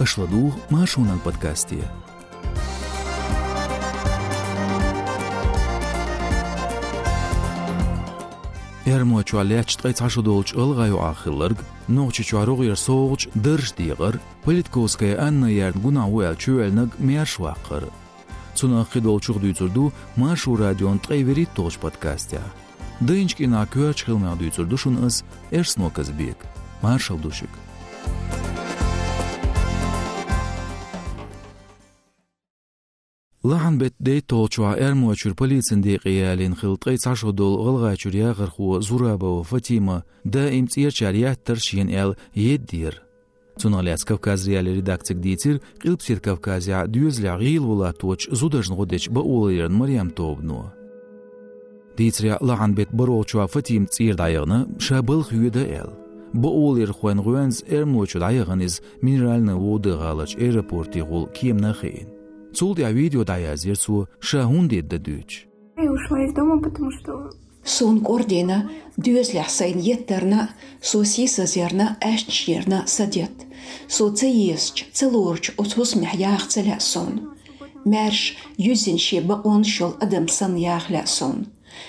أشربوه معشونا البودكاستية Երմոչ ալեջ տղայցաշու դոլչ ըլղայու ախիլրգ, նողջի չարող իր սողջ դրշ դիղր, պլիտկոսկայ աննը երն գունահու էլ չուելնգ մեր շվախր։ Ցունախի դոլչուղ դույցուրդու մաշու ռադիոն տղայվերի տողջ պտկաստյա։ Դը ինչ կինակյուա չխիլմյա դույցուրդուշուն ըս էրսնոկս բիկ, մարշալ դուշիկ։ Մարշալ դուշիկ։ Лахан бет дей толчуа эрмуачур полицин дей қиялин хилтқи цашудул ғылғачурия ғырху Зурабау Фатима да имцир чарияттыр шиен эл еддир. Цуналец Кавказрияле редакцик дейтир қилпсир Кавказия дюзля ғил вулатуач зудажн ғудеч ба улайрын мариям тобну. Дейтиря лахан бет баролчуа Фатим цир дайығны шабыл хүйеді эл. Ба улайр хуэн гуэнз эрмуачур дайығын минеральны воды ғалач аэропорти ғул кемна хейн. Цул я видео дая зерцу шахунди дадуч. Я ушла из дома, потому что Сон кордина дюзля сайн еттерна, со сиса зерна эшчерна садет. Со цеесч, целорч отхус мехях целя сон. Мерш юзин шеба он шол адамсан яхля сон.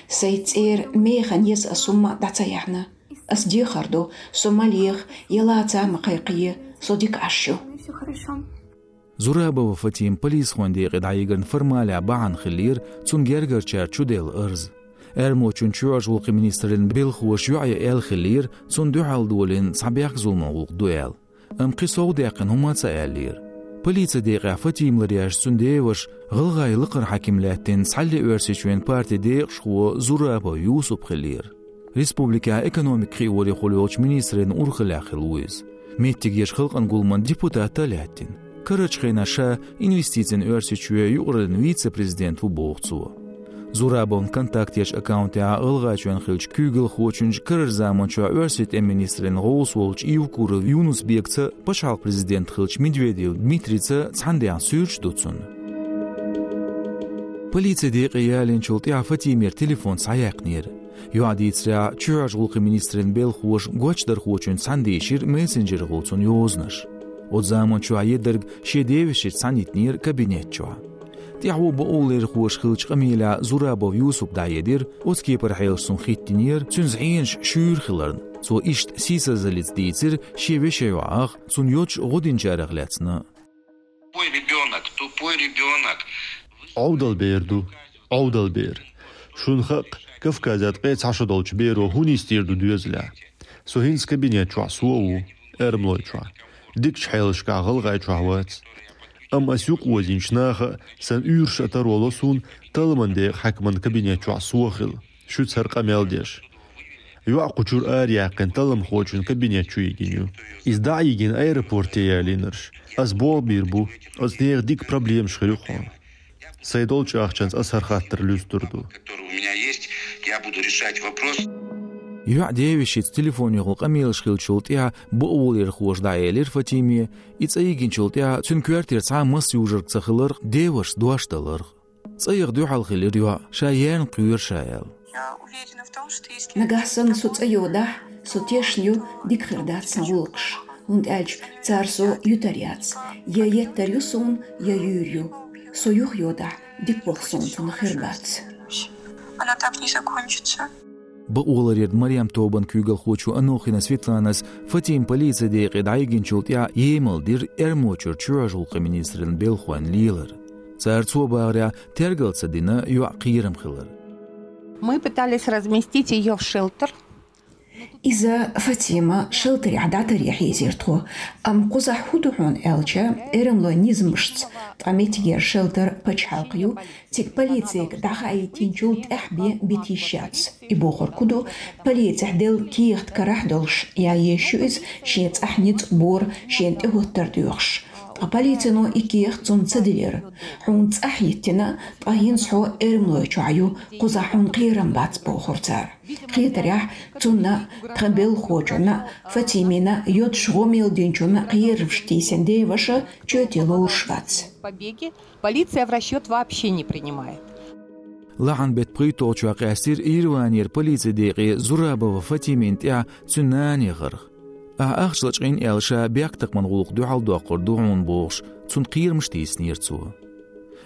Сейцер механ ез асума дацаяхна. Ас дихардо сомалиях елаца мақайқие содик ашу. все хорошо. зурабова фатим полис хонди қидъаигин фирмаля баън хиллир цунгаргарча чудел ырз эрмо чунчуаш улқи министрин билхуш юая эл хиллир цун дюхал дулин сабях зулмагулқ дуэл имқи соғдиақин хумаца эллир полиция деға фатимларияш сүндееваш ғылғайлықыр хакимләттен салли өрсечуен партияде шхуо зураба юсуп хилир республика экономик хиори хулиоч министрин урхыля хилуиз меттигеш хылқын гулман депутат ләттин кырычкыйнаша инвестицин өрсүчүө югурун вице-президент убоокцуу Зурабон контактеш аккаунтя ылгачуан хилч кюгл хочунч кыр замонча өрсет министрин Роус Волч Ивкуров Юнус Бекца пашал президент хилч Медведев Дмитрица цандян сюрч дуцун. Полиция дек иялен чулт яфа тимер телефон саяқнер. Юадицра чуяж гулқы министрин бел хуш гочдар хочун сандешир мессенджер гулцун юознаш. От замончуайедерг Шедевичи санитнир кабинетчуа. Тяху боулер хуашхилч камиля Зурабов Юсуп даедир, от кепер хейлсун хиттинир, цюнзгинш шюрхилерн. Цо ишт сисазалец дейцир, шевешеваах, цун йоч годинчарахляцна. Тупой ребенок, тупой ребенок. Аудал берду, аудал бер. Шунхак, Кавказят пец хашадолч беру, хунистирду дюзля. Сухинс кабинет чуа суову, эрмлой чуа дикчхӏелшка гъылгъайчвгӏауатӏ. Амасюкъ уазинчнахъа сануйршата ролосун талмандег хӏякман кабинетчвгӏа суахил, швыцар кӏамелдеш. Юакъучур ар яқын яхъин талымхочун кабинетчу егиню. Издагӏ егин аэропорте ялинырш. Азбол бирбу, ознег дик проблем шхырюхон. Сайдол чахчанс асархаттыр люстурду. Который у меня есть, я буду решать вопрос. Иҳәа деевишьит телефон иҟалҟами и быҟул ирхуажда елирфатими, иҵаигинчултиа ца цаа мыс южыркцахылыр деевыш дуашталыр. Цаих дюхал хилир юа шаян кюр шаел. Нагасан суцайода сутешню дикхирдат савулкш. Und elch царсо ютаряц, я еттарюсон, я юрю, союх йода, дикбохсон тунахирбац. Она так не закончится. بقولر مريم توبن كيغل خوچو انوخينا سويتلانس فتيم полиция ديق دايگين شولتيا يمل دير ارموچر چوجل قمينيسترن بيلخوان ليلر царцо багря тергался дина юа قيرم خلر Мы пытались разместить ее в шелтер. Иза Fatima шылтыр të rjadata rjehi ам am kuza huduhun elqe, erim lo nizmështës, të amit gjerë shëllë әхбе pëqhalqju, cik policik daha куду, biti shqats. I bukur kudu, policik del kjeht икиях цун цадилер. Хун цахиттина пахин схо эрмлой чаю куза хун қирам бац бохурцар. Қиятарях цунна тхабел хочуна Фатимина йод шгомил динчуна қирвштисен деваша чөтело уршвац. Побеги полиция в расчет вообще не принимает. لعن بيت بريتو چوا قاسير إيروانير بوليس ديقي زرابة وفتيمين تيا تناني غرغ ахшлачӀин ялша бягтахмангъулух дюхӀялдуахъур дугьун бугъш цун къирмштиис нирцу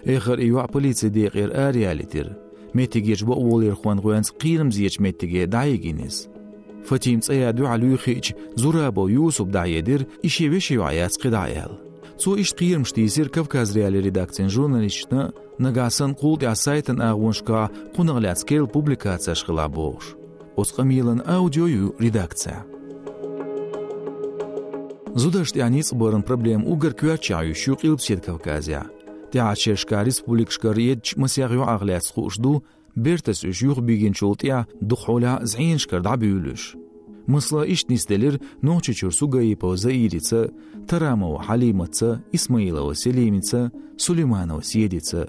эхр ивяъ полиция декъир ариалитир метигеш боъволерхуан гъуянц къирмзиеч метиге дяйгинес фатим цӀая дюхӀял юйхич зурабо юсуп дяедир ишевешев аяцқи дяял цу иш къирмштиисир кавказ реали редакциян журналистична нагасын култи асайтын агъуншка кунагъляцкел публикация шхила бугъш осқамилын аудиою редакция. Зудашт яниц баран проблем угар кюачаю шук илпсет Кавказия. Теачешка республикшка риедч масягю агляц хушду бертес үш юг биген чултия духуля зиншкар дабюлюш. мысла иш нистелер ночи чурсуга и пауза ирица, Тарамова Халимаца, Исмаилова Селимица, Сулейманова Съедица.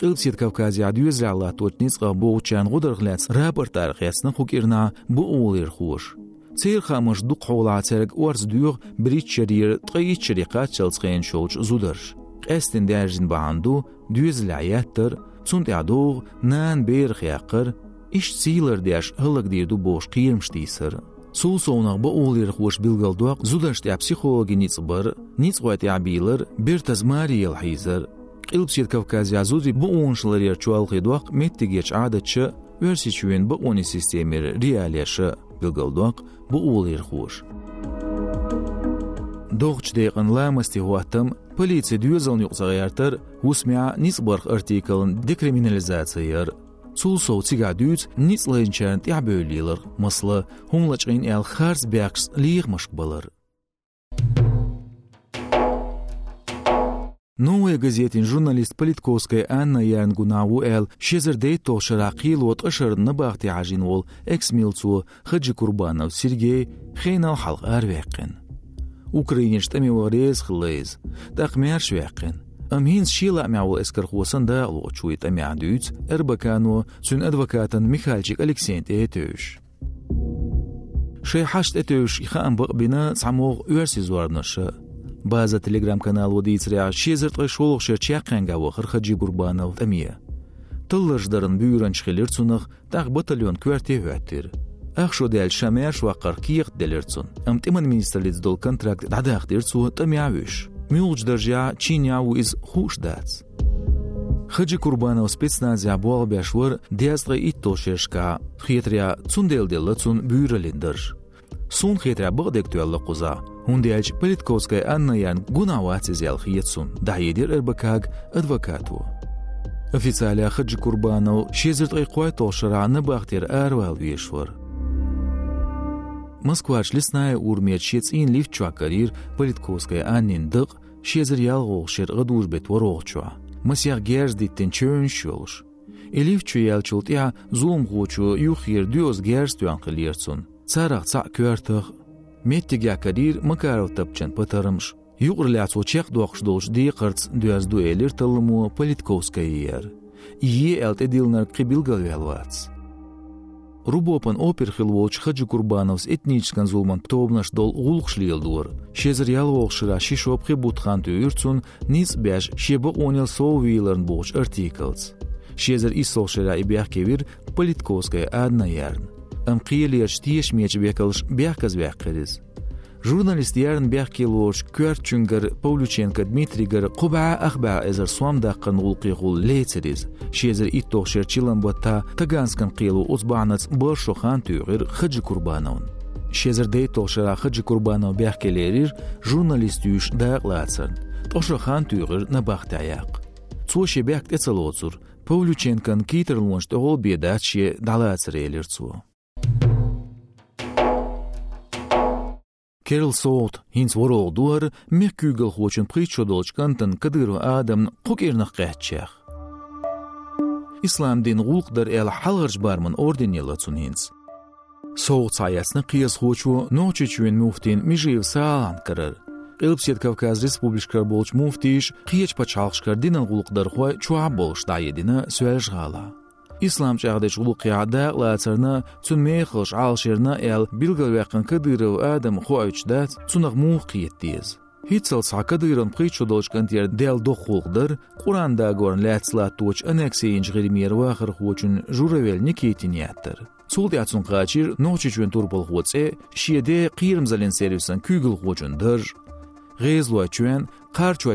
قلبسيت كوكازي عدو يزرع الله توتنيس غابو چان غدر غلاتس رابر تارخيسنا Цейрха мыжду қоулацерг уарздуйуғ бритчерир тқайичериқа челцхен шоуч зудыр. Эстин дәржин баанду дюз лаяттыр, цунт ядуғ нан бер хияқыр, иш цейлер дяш хылык дирду бош қирмштисыр. Сул соунақ ба олер хош билгалдуақ зудашт я психологи ниц бір, ниц хуат я билер, бір тазмари ел хизыр. Илпсир Кавказия зудри бу оншлар ер чуалхи дуақ меттигеч адачы, версичуен бу они системер realiyaşı bilgalduaq bu ulir xuş. Doğç deyqin lamasti huatam полиция дюзалн юқсағаяртар хусмя ниц барх артиклын декриминализациер Цул соуцига дүүц ниц лэнчэн тябөлилэр мыслы хумлачын эл харз бякс лих мышкбалар. Новая газетін журналист Политковская Анна Янгунаву эл Шезердей Тошаракил от Ашар Набахти Ажинвол, Эксмилцу, Хаджи Курбанов, Сергей, Хейнал Халк Арвекин. Украинец Тамиворез Хлейз, Тахмер Швекин. Амхинс Шила Амяул Эскар Хуасанда Лочуит Амядюц, Эрбакану, Цун Адвокатан Михальчик Алексей Этюш. Шейхашт Этюш Ихамбак Бина Самог Уэрсизуарнаша база телеграм-канал дицра шезертҟа шолохшерчи ахъянга хырхаджи гурбанов тамия тыллаждарын бүйрен чхилерцунах тах батальон кверте хюаттир. Ахшо дел шамеш ва қаркиях делерцун. Амтиман министрлиц дол контракт дадах дерцу тамиавиш. Мюлч даржа чиняу из хуш дац. Хаджи Курбанов спецнази абуал бяшвар диазға ит тошешка. Хетря цундел. Сун хундиач политковская анна ян гунавати зял хиетсун дайдир эрбакаг адвокату официаля хджи курбанов шезерт айқуай толшара набахтер арвал вешвар Москвач лесная урмет шецин лифт чуакарир политковская аннин дық шезір ялғоқ шер ғыдуж бет вороқчуа. Масяқ герз диттен чөн шолш. Элиф чу ялчулт я зулум ғучу юхир дюз герз. Царақ цақ. Меттиг якарир макаров тапчан патарымш. Юғыр ляцу чеқ доқш долш ди қырц дюаз дуэлир талыму политковская ер. Ие элт эдилнар қибилгал вялвац. Рубопан опер хилволч хаджи курбановс этническан зулман тобнаш дол гулхшлил дур. Шезер ялволшира шишопхи бутхан тюрцун низ бяж шеба онел соувилерн боч артиклс. Шезер исолшира ибяхкевир политковская адна ярн. Ам қиелер штиеш меч бекалш бяхказ бяхкерез. Журналист ярн бяхкелош Кюарчунгар Павлюченко Дмитрийгар қуба ахба эзер суам даққан улқиғул лейцерез. Шезер иттоқ шерчилан бата таганскан қилу узбанац башохан тюғыр хаджи курбановн. Шезер дейтоқ шера хаджи курбанов бяхкелерир журналист юш дақлацарн. Тошохан тюғыр набахта аяқ. Цоши бяхт эцелоцур. Павлюченкан китерлунш тоғол бедаче далацар елерцу. Керл Солт, хинс ворол дуар, мехкюгел хочен причодолч кантан кадыру адам қукернах қәтчех. Ислам дин ғулқдар әл халғарж барман орден елацун хинс. Солт саясны қияс хочу ночи чуен муфтин межив саалан карар. Қилбсет Кавказ Республикар болч муфтиш қияч пачалқшкар динан ғулқдар хуай чуа болш дайедина сөәлж ғала. İslam çağdaş uluqiyada latsarna tun mexilş alşerna el bilgal vaqan kadırov adam xoyçdat tunaq muqiyetdiz. Hitsal saqadırın qiçodolç kantier del doxulqdır, Quranda gorn latsla toç anekse injgir mir waxır xoçun juravel nikitiniyatdır. Цулдяцун qachir nochichwen turpol xotse shiede qirmzalin servisen kügel xochun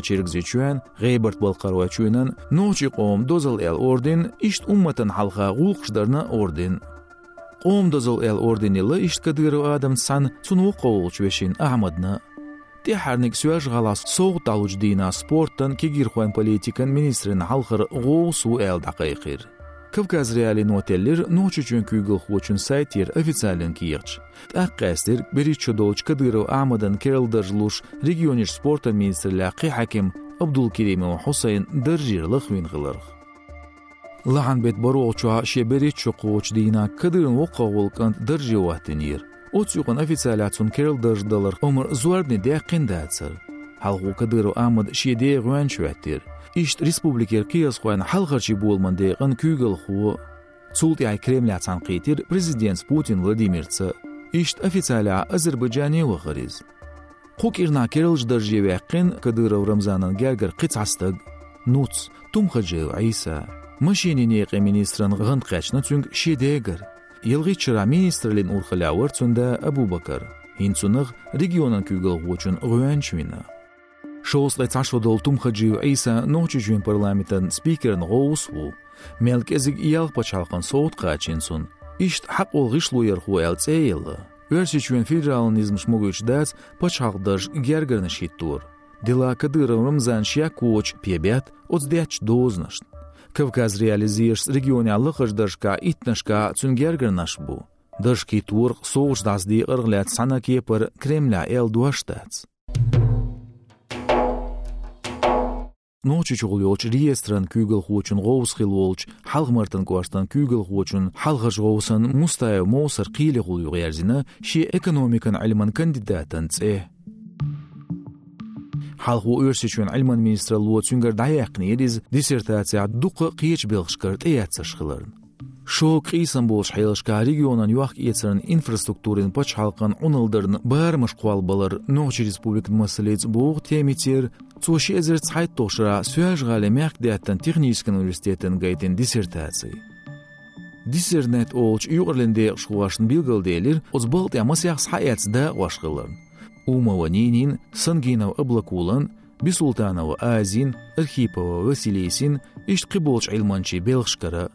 çirgzi çuen, Geybert bolqarwa çuenen, nochi qom dozal el ordin, işt ummatan halqa gulqşdarna ordin. Qom dozal el ordin ille işt kadıru adam san цуну qovulç veşin Ahmadna. Те харник süöж galas soğut aluç dina sporttan kigir xuan politikan ministrin halqır qoğsu el daqiqir. Kavkaz reali noteller nochi чүн kügel xochun saytir официален киерч. Таққастер бери чудолч кадыров Ахмадан кералдажлуш региониш спорта министрлер қи хаким Абдул Керимов Хусейн държир лахвин гылырх. Лахан бет барооча шебери чуқоч дина кадырын оқавулкан държи ватинир. Оцюган официаляцун кералдаждалар омар зуардни деқиндацар. Халгу кадыров Ахмад шеде гуан чуаттир. Ишт республикер кияс хуан халгарчи болман деған күгел ху. Цулти ай Кремля цанқитир президент Путин Владимирца. Ишт официаля Азербайджани вахариз. Хук ирна керылж държи вәққин кадыров Рамзанан гергер қицастыг. Нуц, тумхаджи Айса. Машини неқи министран ғын қачна цүнг шедегер. Елғи чыра министрлин урхалявар цүнда Абу Бакар. Хинцуныг регионан күгел хучун ғуянчвина. Шоуслай цашодол тумхаджи Айса ночичвин парламентан спикерн ғоусву. Мелкезиг иялқ пачалқан соут қачинсун. Ишт хақ ол ғишлуер ху әлцейлы. Версичвен федералнизм шмугыч дац пачалдаж гергерны шиттур. Дела Кадыров Рамзан Шьякоч пебят оцдяч дознашт. Кавказ реализиеш регионе аллахаш дашка итнашка цунгергер наш бу. Дашки тур соуш дазди ырглят сана кепер Кремля эл дуаштац. Ночи чугулёч реестран күгел хуучун гоус хилволч, халгмартан кваштан күгел хуучун халгаш гоусан мустая моусар қили гулю ярзина ши экономикан айлман кандидатан цэ. Халгу өрсичүн айлман министра луо цүнгер даяқни ериз диссертация дуқы қиеч белгшкарт эятсашхыларын. Шо қисан болш хайлышка регионан юақ ецерін инфраструктурин пач халқын унылдырын бармыш қуалбалар Ночи республикан масалец боғ темитер Цуши эзер цайт тошра сюаж гале мерк дяттан технический университетен гайтен. Диссернет олч югырленде шуашын билгалделер озбалт ямасяқ саяцда вашқылын. Умова Нинин, Сангинов Аблакулан, Бисултанова Азин, Архипова Василисин, ишт қиболч илманчи белшкара.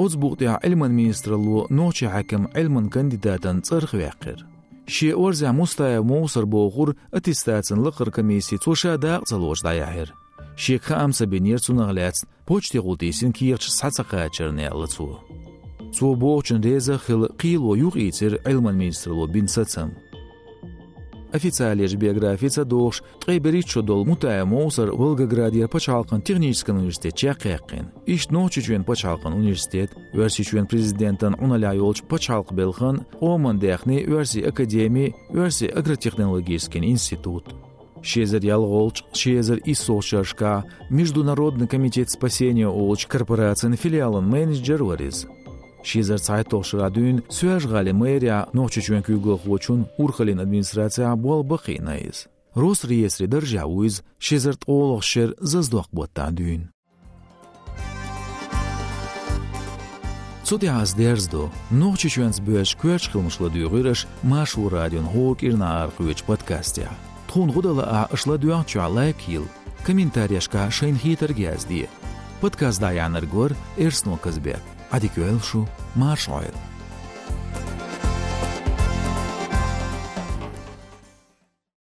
أزبوطيا علما ميسترلو نوشي حكم علما كنديداتا صرخ ويقر شي أورزع مستايا موصر بوغور أتستاتن لقر كميسي توشا دا صلوش دايحر شي خام سبينير تونغلات بوشتي غوديسين كيرش ساتساقا چرني اللتو سو بوچن ريزا خل قيل ويوغ إيتر علما ميسترلو بين ساتسم Официалеш биографица дош тқайбери чодол мутая моусар Волгоградьер пачалқын технический университет. Иш ночи чуен пачалқын университет, верси чуен президентан уналя пачалқ белхан, оман дяхни верси академии, верси агротехнологический институт. Шезер Ялголч, Шезер и Сошашка, Международный комитет спасения Олч корпорациян филиалын менеджер вариз. Шизер цайтошра дюн сюэж гали мэрия ночичуен кюгл хочун урхалин администрация бол бахинайз. Рос реестри держа уиз шизер толох шер заздох боттан дюн. Цуди аз дерздо, ночичуенс бөш көч кылмышлы дүйгырыш машу радион хок ирна архуич подкастя. Тхун гудала а ышла дюан чуалай кил. Комментарияшка шейнхитер гязди. Подкаст даяныр гор эрсно казбек. עדי יואל שו, מה השוער?